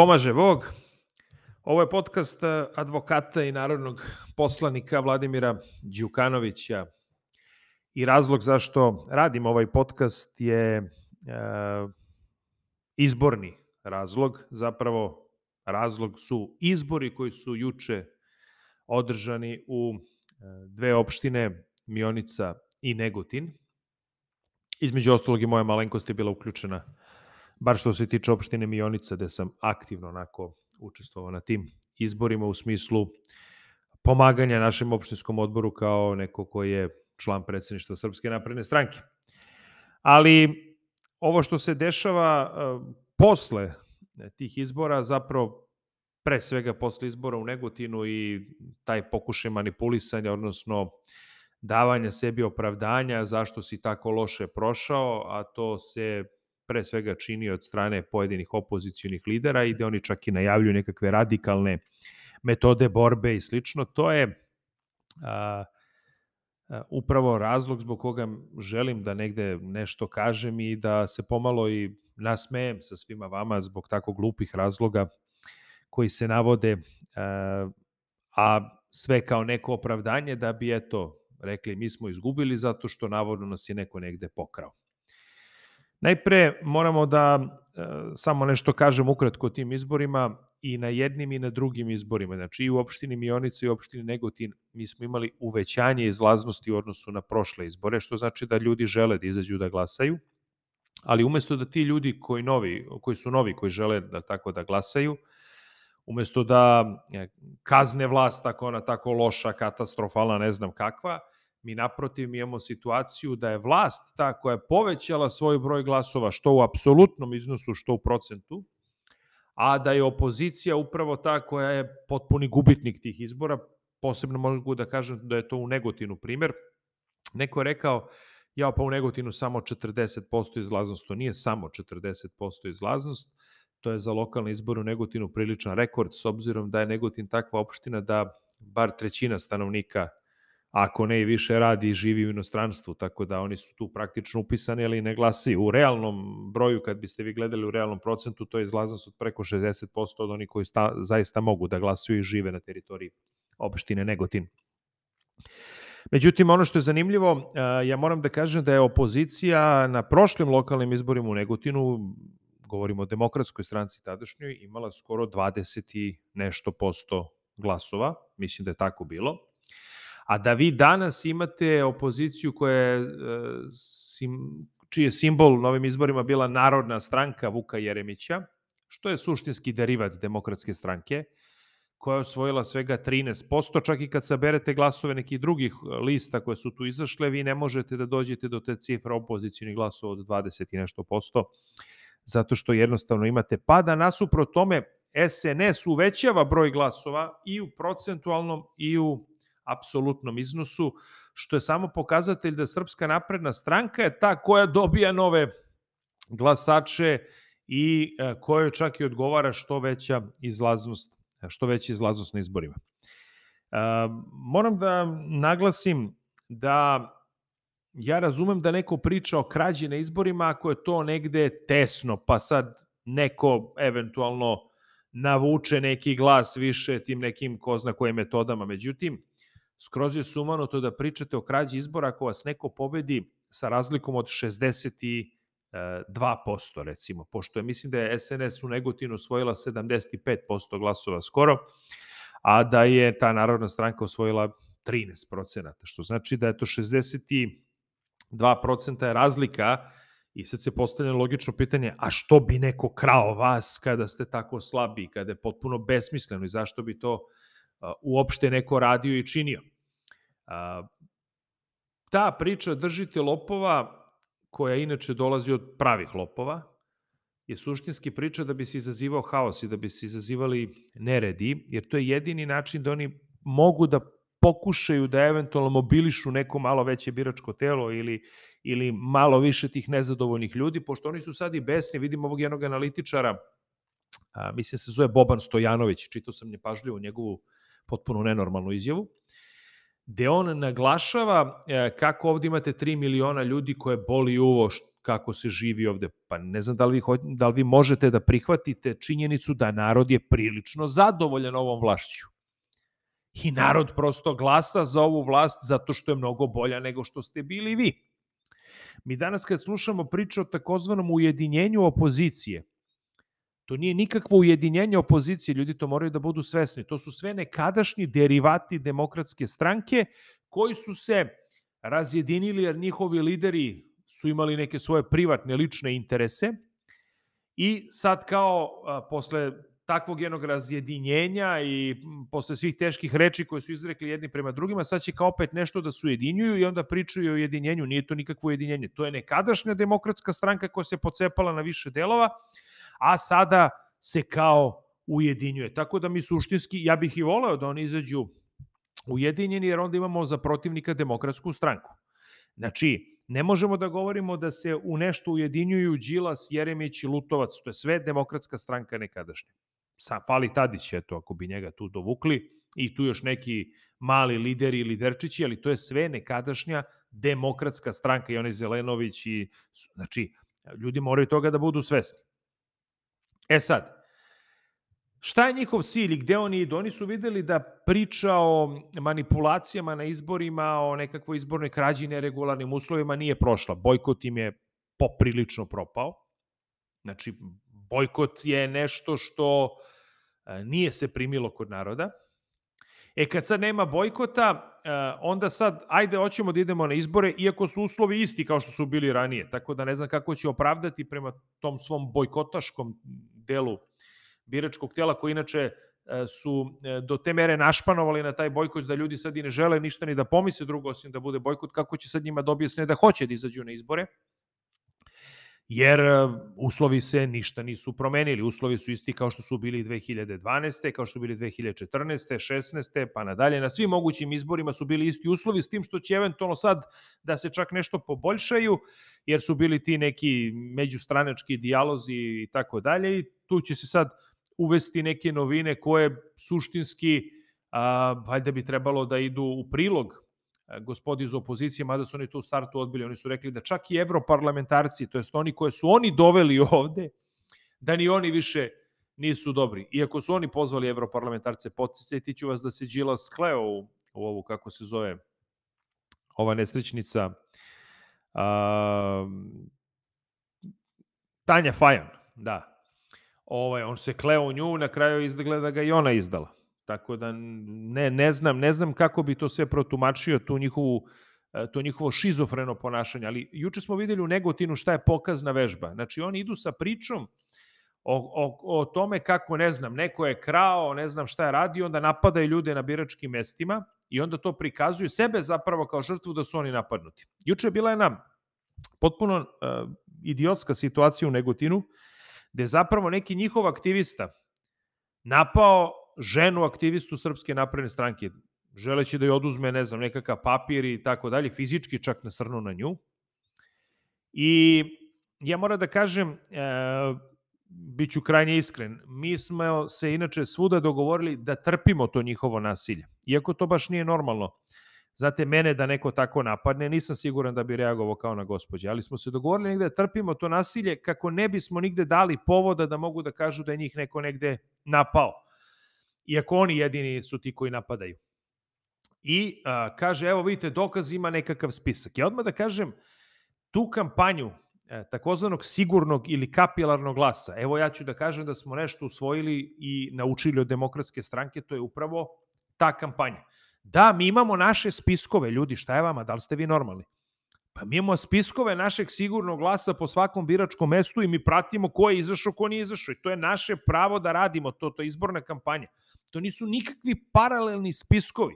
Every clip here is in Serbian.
pomaže Bog. Ovo je podcast eh, advokata i narodnog poslanika Vladimira Đukanovića. I razlog zašto radim ovaj podcast je e, izborni razlog. Zapravo razlog su izbori koji su juče održani u e, dve opštine Mionica i Negotin. Između ostalog i moja malenkost je bila uključena bar što se tiče opštine Mionica, gde sam aktivno onako učestvovao na tim izborima u smislu pomaganja našem opštinskom odboru kao neko ko je član predsedništva Srpske napredne stranke. Ali ovo što se dešava uh, posle tih izbora, zapravo pre svega posle izbora u Negotinu i taj pokušaj manipulisanja, odnosno davanja sebi opravdanja zašto si tako loše prošao, a to se pre svega čini od strane pojedinih opozicijonih lidera i da oni čak i najavljuju nekakve radikalne metode borbe i slično. To je a, a, upravo razlog zbog koga želim da negde nešto kažem i da se pomalo i nasmejem sa svima vama zbog tako glupih razloga koji se navode, a, a sve kao neko opravdanje da bi, eto, rekli mi smo izgubili zato što navodno nas je neko negde pokrao. Najpre moramo da e, samo nešto kažem ukratko o tim izborima i na jednim i na drugim izborima. Znači i u opštini Mionica i u opštini Negotin mi smo imali uvećanje izlaznosti u odnosu na prošle izbore, što znači da ljudi žele da izađu da glasaju. Ali umesto da ti ljudi koji novi, koji su novi, koji žele da tako da glasaju, umesto da e, kazne vlast ako ona tako loša, katastrofalna, ne znam kakva, Mi naprotiv imamo situaciju da je vlast ta koja je povećala svoj broj glasova, što u apsolutnom iznosu, što u procentu, a da je opozicija upravo ta koja je potpuni gubitnik tih izbora. Posebno mogu da kažem da je to u Negotinu primer. Neko je rekao, ja pa u Negotinu samo 40% izlaznost. To nije samo 40% izlaznost, to je za lokalne izbore u Negotinu priličan rekord, s obzirom da je Negotin takva opština da bar trećina stanovnika ako ne i više radi i živi u inostranstvu, tako da oni su tu praktično upisani, ali ne glasaju. U realnom broju, kad biste vi gledali u realnom procentu, to je izlaznost od preko 60% od onih koji sta, zaista mogu da glasaju i žive na teritoriji opštine Negotin. Međutim, ono što je zanimljivo, ja moram da kažem da je opozicija na prošlim lokalnim izborima u Negotinu, govorimo o demokratskoj stranci tadašnjoj, imala skoro 20 i nešto posto glasova, mislim da je tako bilo a da vi danas imate opoziciju koja je, e, sim, čiji je simbol na ovim izborima bila Narodna stranka Vuka Jeremića, što je suštinski derivat demokratske stranke, koja je osvojila svega 13%, čak i kad saberete glasove nekih drugih lista koje su tu izašle, vi ne možete da dođete do te cifre opozicijonih glasova od 20 i nešto posto, zato što jednostavno imate pada. Nasuprot tome, SNS uvećava broj glasova i u procentualnom i u apsolutnom iznosu, što je samo pokazatelj da Srpska napredna stranka je ta koja dobija nove glasače i e, kojoj čak i odgovara što veća izlaznost, što veća izlaznost na izborima. E, moram da naglasim da ja razumem da neko priča o krađi na izborima ako je to negde tesno, pa sad neko eventualno navuče neki glas više tim nekim ko zna kojim metodama. Međutim, skroz je to da pričate o krađi izbora ako vas neko pobedi sa razlikom od 62% recimo, pošto je, mislim da je SNS u Negotinu osvojila 75% glasova skoro, a da je ta Narodna stranka osvojila 13%, što znači da je to 62% je razlika i sad se postavlja logično pitanje, a što bi neko krao vas kada ste tako slabi, kada je potpuno besmisleno i zašto bi to uopšte neko radio i činio. Ta priča držite lopova, koja inače dolazi od pravih lopova, je suštinski priča da bi se izazivao haos i da bi se izazivali neredi, jer to je jedini način da oni mogu da pokušaju da eventualno mobilišu neko malo veće biračko telo ili, ili malo više tih nezadovoljnih ljudi, pošto oni su sad i besni, vidimo ovog jednog analitičara, a, mislim se zove Boban Stojanović, čitao sam pažljivo njegovu potpuno nenormalnu izjavu, gde on naglašava e, kako ovde imate 3 miliona ljudi koje boli uvo kako se živi ovde. Pa ne znam da li vi, da li vi možete da prihvatite činjenicu da narod je prilično zadovoljan ovom vlašću. I narod prosto glasa za ovu vlast zato što je mnogo bolja nego što ste bili vi. Mi danas kad slušamo priču o takozvanom ujedinjenju opozicije, to nije nikakvo ujedinjenje opozicije, ljudi to moraju da budu svesni. To su sve nekadašnji derivati demokratske stranke koji su se razjedinili jer njihovi lideri su imali neke svoje privatne, lične interese i sad kao a, posle takvog jednog razjedinjenja i posle svih teških reči koje su izrekli jedni prema drugima, sad će kao opet nešto da se ujedinjuju i onda pričaju o ujedinjenju. Nije to nikakvo ujedinjenje. To je nekadašnja demokratska stranka koja se pocepala na više delova, a sada se kao ujedinjuje. Tako da mi suštinski, ja bih i voleo da oni izađu ujedinjeni, jer onda imamo za protivnika demokratsku stranku. Znači, ne možemo da govorimo da se u nešto ujedinjuju Đilas, Jeremić i Lutovac, to je sve demokratska stranka nekadašnja. Sa, fali Tadić, eto, ako bi njega tu dovukli, i tu još neki mali lideri i liderčići, ali to je sve nekadašnja demokratska stranka i onaj Zelenović i, znači, ljudi moraju toga da budu svesni. E sad, Šta je njihov cilj i gde oni idu? Oni su videli da priča o manipulacijama na izborima, o nekakvoj izbornoj krađi neregularnim uslovima nije prošla. Bojkot im je poprilično propao. Znači, bojkot je nešto što e, nije se primilo kod naroda. E kad sad nema bojkota, e, onda sad, ajde, hoćemo da idemo na izbore, iako su uslovi isti kao što su bili ranije. Tako da ne znam kako će opravdati prema tom svom bojkotaškom delu biračkog tela koji inače e, su e, do te mere našpanovali na taj bojkot da ljudi sad i ne žele ništa ni da pomisle drugo osim da bude bojkot, kako će sad njima dobije da, da hoće da izađu na izbore jer e, uslovi se ništa nisu promenili. Uslovi su isti kao što su bili 2012. kao što su bili 2014. 16. pa nadalje. Na svim mogućim izborima su bili isti uslovi, s tim što će eventualno sad da se čak nešto poboljšaju, jer su bili ti neki međustranački dijalozi i tako dalje i tu će se sad uvesti neke novine koje suštinski a, valjda bi trebalo da idu u prilog gospodi iz opozicije, mada su oni to u startu odbili. Oni su rekli da čak i evroparlamentarci, to jest oni koje su oni doveli ovde, da ni oni više nisu dobri. Iako su oni pozvali evroparlamentarce, podsjeti ću vas da se Đilas skleo u, u ovu, kako se zove, ova nesrećnica, a, Tanja Fajan, da, ovaj, on se kleo u nju, na kraju izgleda da ga i ona izdala. Tako da ne, ne znam, ne znam kako bi to sve protumačio, tu njihovu, e, to njihovo šizofreno ponašanje, ali juče smo videli u Negotinu šta je pokazna vežba. Znači oni idu sa pričom o, o, o tome kako, ne znam, neko je krao, ne znam šta je radio, onda napadaju ljude na biračkim mestima i onda to prikazuju sebe zapravo kao žrtvu da su oni napadnuti. Juče je bila jedna potpuno uh, idiotska situacija u Negotinu, gde zapravo neki njihov aktivista napao ženu aktivistu Srpske napredne stranke, želeći da joj oduzme, ne znam, nekakav papir i tako dalje, fizički čak nasrnu na nju. I ja moram da kažem, e, bit ću krajnje iskren, mi smo se inače svuda dogovorili da trpimo to njihovo nasilje. Iako to baš nije normalno. Znate, mene da neko tako napadne, nisam siguran da bi reagovao kao na gospođe, ali smo se dogovorili negde da trpimo to nasilje kako ne bismo nigde dali povoda da mogu da kažu da je njih neko negde napao. Iako oni jedini su ti koji napadaju. I a, kaže, evo vidite, dokaz ima nekakav spisak. Ja odmah da kažem, tu kampanju e, takozvanog sigurnog ili kapilarnog glasa, evo ja ću da kažem da smo nešto usvojili i naučili od demokratske stranke, to je upravo ta kampanja. Da, mi imamo naše spiskove, ljudi, šta je vama, da li ste vi normalni? Pa mi imamo spiskove našeg sigurnog glasa po svakom biračkom mestu i mi pratimo ko je izašao, ko nije izašao. I to je naše pravo da radimo, to, to je izborna kampanja. To nisu nikakvi paralelni spiskovi.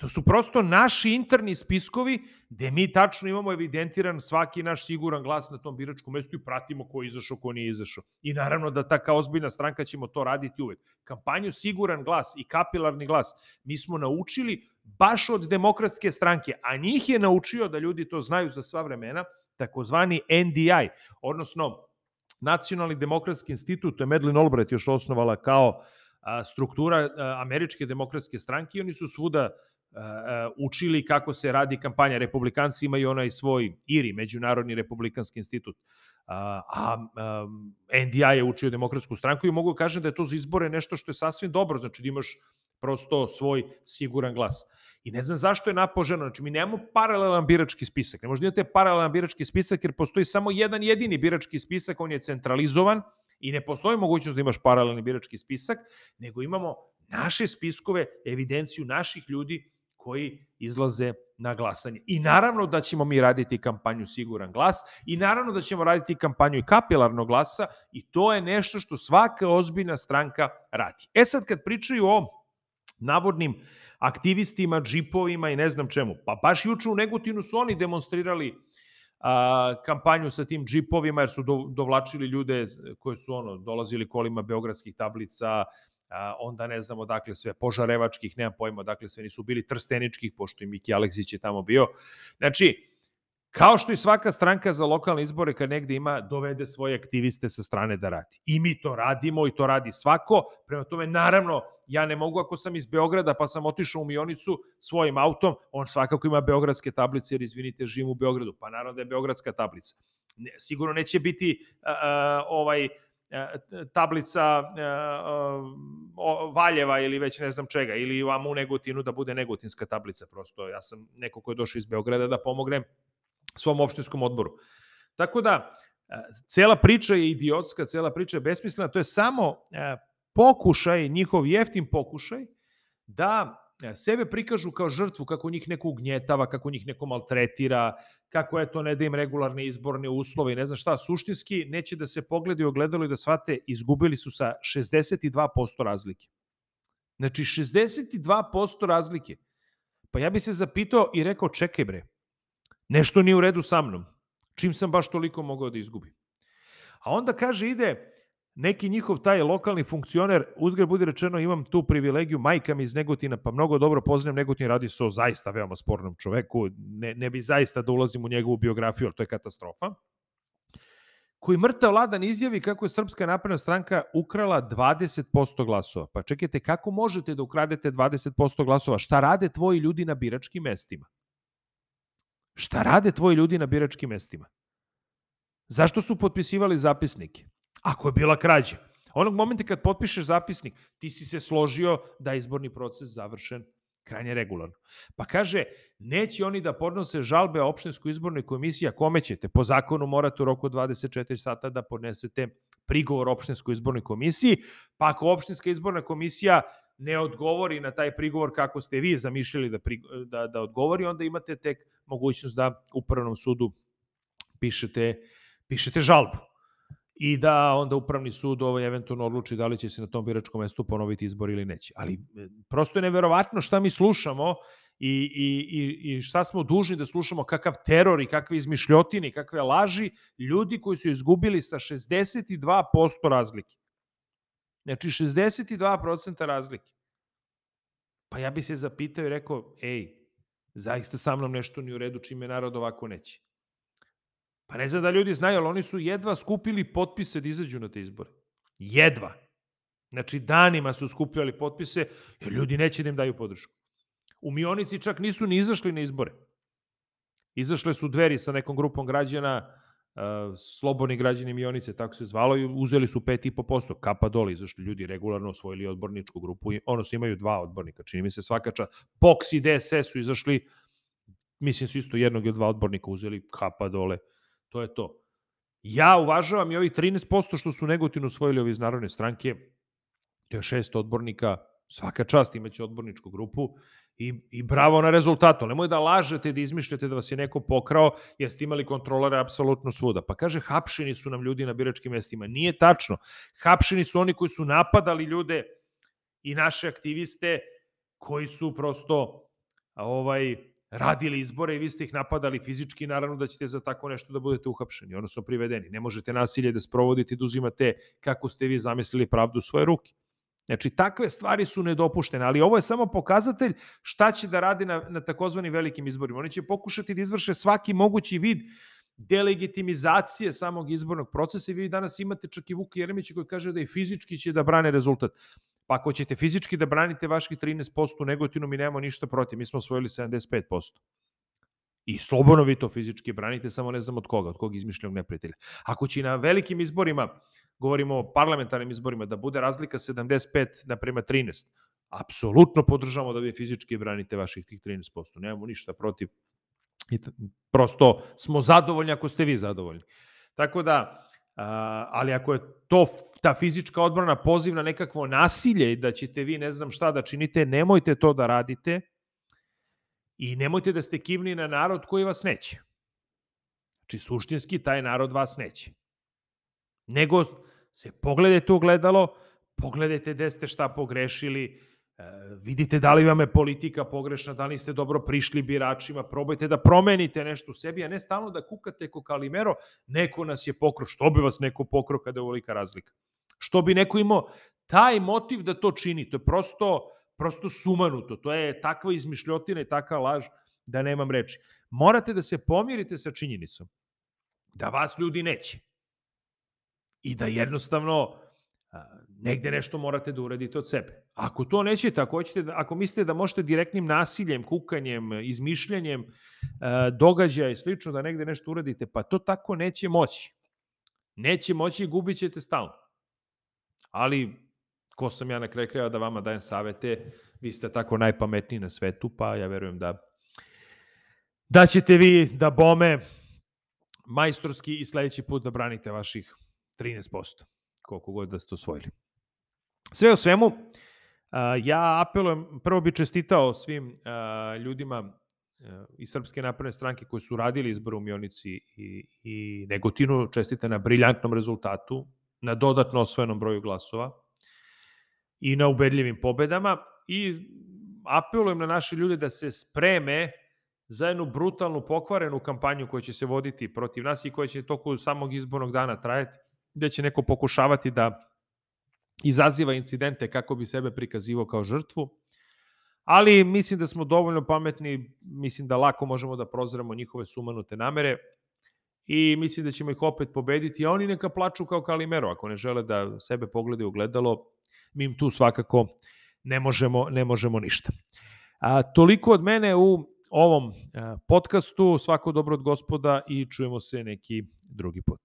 To su prosto naši interni spiskovi gde mi tačno imamo evidentiran svaki naš siguran glas na tom biračkom mestu i pratimo ko je izašao, ko nije izašao. I naravno da ta kao ozbiljna stranka ćemo to raditi uvek. Kampanju siguran glas i kapilarni glas mi smo naučili baš od demokratske stranke, a njih je naučio da ljudi to znaju za sva vremena, takozvani NDI, odnosno Nacionalni demokratski institut, to je Madeleine Albright još osnovala kao struktura američke demokratske stranke i oni su svuda učili kako se radi kampanja. Republikanci imaju onaj svoj IRI, Međunarodni republikanski institut. A, a, NDI je učio demokratsku stranku i mogu da kažem da je to za izbore nešto što je sasvim dobro, znači da imaš prosto svoj siguran glas. I ne znam zašto je napoženo, znači mi nemamo paralelan birački spisak, ne možda imate paralelan birački spisak jer postoji samo jedan jedini birački spisak, on je centralizovan i ne postoji mogućnost da imaš paralelni birački spisak, nego imamo naše spiskove, evidenciju naših ljudi koji izlaze na glasanje. I naravno da ćemo mi raditi kampanju Siguran glas i naravno da ćemo raditi kampanju i kapilarnog glasa i to je nešto što svaka ozbiljna stranka radi. E sad kad pričaju o navodnim aktivistima, džipovima i ne znam čemu, pa baš juče u Negotinu su oni demonstrirali a, kampanju sa tim džipovima jer su do, dovlačili ljude koji su ono dolazili kolima beogradskih tablica, a, onda ne znamo dakle sve požarevačkih, nemam pojma, dakle sve nisu bili trsteničkih, pošto i Miki Aleksić je tamo bio. Znači, Kao što i svaka stranka za lokalne izbore kad negde ima, dovede svoje aktiviste sa strane da radi. I mi to radimo i to radi svako. Prema tome, naravno, ja ne mogu ako sam iz Beograda pa sam otišao u Mionicu svojim autom, on svakako ima beogradske tablice jer izvinite, živim u Beogradu. Pa naravno da je beogradska tablica. Ne, sigurno neće biti uh, ovaj tablica uh, Valjeva ili već ne znam čega, ili vam u Negotinu da bude negotinska tablica. Prosto ja sam neko ko je došao iz Beograda da pomognem svom opštinskom odboru. Tako da, cela priča je idiotska, cela priča je besmislena, to je samo pokušaj, njihov jeftin pokušaj, da sebe prikažu kao žrtvu, kako njih neko ugnjetava, kako njih neko maltretira, kako je to ne da im regularne izborne uslove i ne znam šta, suštinski neće da se pogledaju ogledalo i da shvate, izgubili su sa 62% razlike. Znači, 62% razlike. Pa ja bi se zapitao i rekao, čekaj bre, nešto nije u redu sa mnom. Čim sam baš toliko mogao da izgubim. A onda kaže, ide neki njihov taj lokalni funkcioner, uzgred budi rečeno, imam tu privilegiju, majka mi iz Negotina, pa mnogo dobro poznajem Negotin, radi se o zaista veoma spornom čoveku, ne, ne bi zaista da ulazim u njegovu biografiju, ali to je katastrofa koji mrtav ladan izjavi kako je Srpska napredna stranka ukrala 20% glasova. Pa čekajte, kako možete da ukradete 20% glasova? Šta rade tvoji ljudi na biračkim mestima? Šta rade tvoji ljudi na biračkim mestima? Zašto su potpisivali zapisnike? Ako je bila krađa. Onog momenta kad potpišeš zapisnik, ti si se složio da je izborni proces završen krajnje regularno. Pa kaže, neće oni da podnose žalbe opštinskoj izbornoj komisiji, a kome ćete? Po zakonu morate u roku 24 sata da podnesete prigovor opštinskoj izbornoj komisiji, pa ako opštinska izborna komisija ne odgovori na taj prigovor kako ste vi zamišljali da, da, da odgovori, onda imate tek mogućnost da upravnom sudu pišete, pišete žalbu i da onda upravni sud ovaj eventualno odluči da li će se na tom biračkom mestu ponoviti izbor ili neće. Ali e, prosto je neverovatno šta mi slušamo i, i, i, i šta smo dužni da slušamo, kakav teror i kakve izmišljotine i kakve laži ljudi koji su izgubili sa 62% razlike. Znači 62% razlike. Pa ja bi se zapitao i rekao, ej, zaista sa mnom nešto ni u redu čime narod ovako neće. Pa ne znam da ljudi znaju, ali oni su jedva skupili potpise da izađu na te izbore. Jedva. Znači, danima su skupljali potpise, jer ljudi neće da im daju podršku. U Mionici čak nisu ni izašli na izbore. Izašle su dveri sa nekom grupom građana, slobodni građani Mionice, tako se zvalo, i uzeli su 5,5%, kapa dole, izašli ljudi regularno osvojili odborničku grupu, ono su imaju dva odbornika, čini mi se svaka ča, POX i DSS su izašli, mislim su isto jednog ili dva odbornika uzeli, kapa dole, to je to. Ja uvažavam i ovih 13% što su Negotinu osvojili ovi iz Narodne stranke, to je šest odbornika, svaka čast imaće odborničku grupu, I, I bravo na rezultatu. Nemoj da lažete, da izmišljate da vas je neko pokrao, jer ste imali kontrolere apsolutno svuda. Pa kaže, hapšeni su nam ljudi na biračkim mestima. Nije tačno. Hapšeni su oni koji su napadali ljude i naše aktiviste koji su prosto ovaj radili izbore i vi ste ih napadali fizički, naravno da ćete za tako nešto da budete uhapšeni, odnosno privedeni. Ne možete nasilje da sprovodite i da uzimate kako ste vi zamislili pravdu u svoje ruke. Znači, takve stvari su nedopuštene, ali ovo je samo pokazatelj šta će da radi na, na takozvani velikim izborima. Oni će pokušati da izvrše svaki mogući vid delegitimizacije samog izbornog procesa i vi danas imate čak i Vuka Jeremića koji kaže da i fizički će da brane rezultat. Pa ako ćete fizički da branite vaših 13% u Negotinu, mi nemamo ništa protiv. Mi smo osvojili 75%. I slobodno vi to fizički branite, samo ne znam od koga, od kog izmišljenog neprijatelja. Ako će na velikim izborima, govorimo o parlamentarnim izborima, da bude razlika 75 naprema 13, apsolutno podržamo da vi fizički branite vaših tih 13%. Nemamo ništa protiv. Prosto smo zadovoljni ako ste vi zadovoljni. Tako da, ali ako je to ta fizička odbrana poziv na nekakvo nasilje i da ćete vi ne znam šta da činite, nemojte to da radite i nemojte da ste kivni na narod koji vas neće. Znači, suštinski taj narod vas neće. Nego se pogledajte u gledalo, pogledajte gde ste šta pogrešili, E, vidite da li vam je politika pogrešna, da li ste dobro prišli biračima, probajte da promenite nešto u sebi, a ne stalno da kukate ko Kalimero, neko nas je pokro, što bi vas neko pokro kada je ovolika razlika? Što bi neko imao taj motiv da to čini, to je prosto, prosto sumanuto, to je takva izmišljotina i takva laž da nemam reči. Morate da se pomirite sa činjenicom da vas ljudi neće i da jednostavno negde nešto morate da uradite od sebe. Ako to nećete, ako, hoćete, da, ako mislite da možete direktnim nasiljem, kukanjem, izmišljanjem događaja i slično da negde nešto uradite, pa to tako neće moći. Neće moći i gubit ćete stalno. Ali, ko sam ja na kraju kreva da vama dajem savete, vi ste tako najpametniji na svetu, pa ja verujem da da ćete vi da bome majstorski i sledeći put da branite vaših 13% koliko god da ste osvojili. Sve o svemu, ja apelujem, prvo bi čestitao svim ljudima iz Srpske napredne stranke koji su radili izbor u Mionici i, i Negotinu, čestite na briljantnom rezultatu, na dodatno osvojenom broju glasova i na ubedljivim pobedama i apelujem na naše ljude da se spreme za jednu brutalnu pokvarenu kampanju koja će se voditi protiv nas i koja će toku samog izbornog dana trajati gde će neko pokušavati da izaziva incidente kako bi sebe prikazivao kao žrtvu. Ali mislim da smo dovoljno pametni, mislim da lako možemo da prozremo njihove sumanute namere i mislim da ćemo ih opet pobediti, a oni neka plaču kao Kalimero, ako ne žele da sebe pogledaju u gledalo, mi im tu svakako ne možemo, ne možemo ništa. A, toliko od mene u ovom podcastu, svako dobro od gospoda i čujemo se neki drugi put.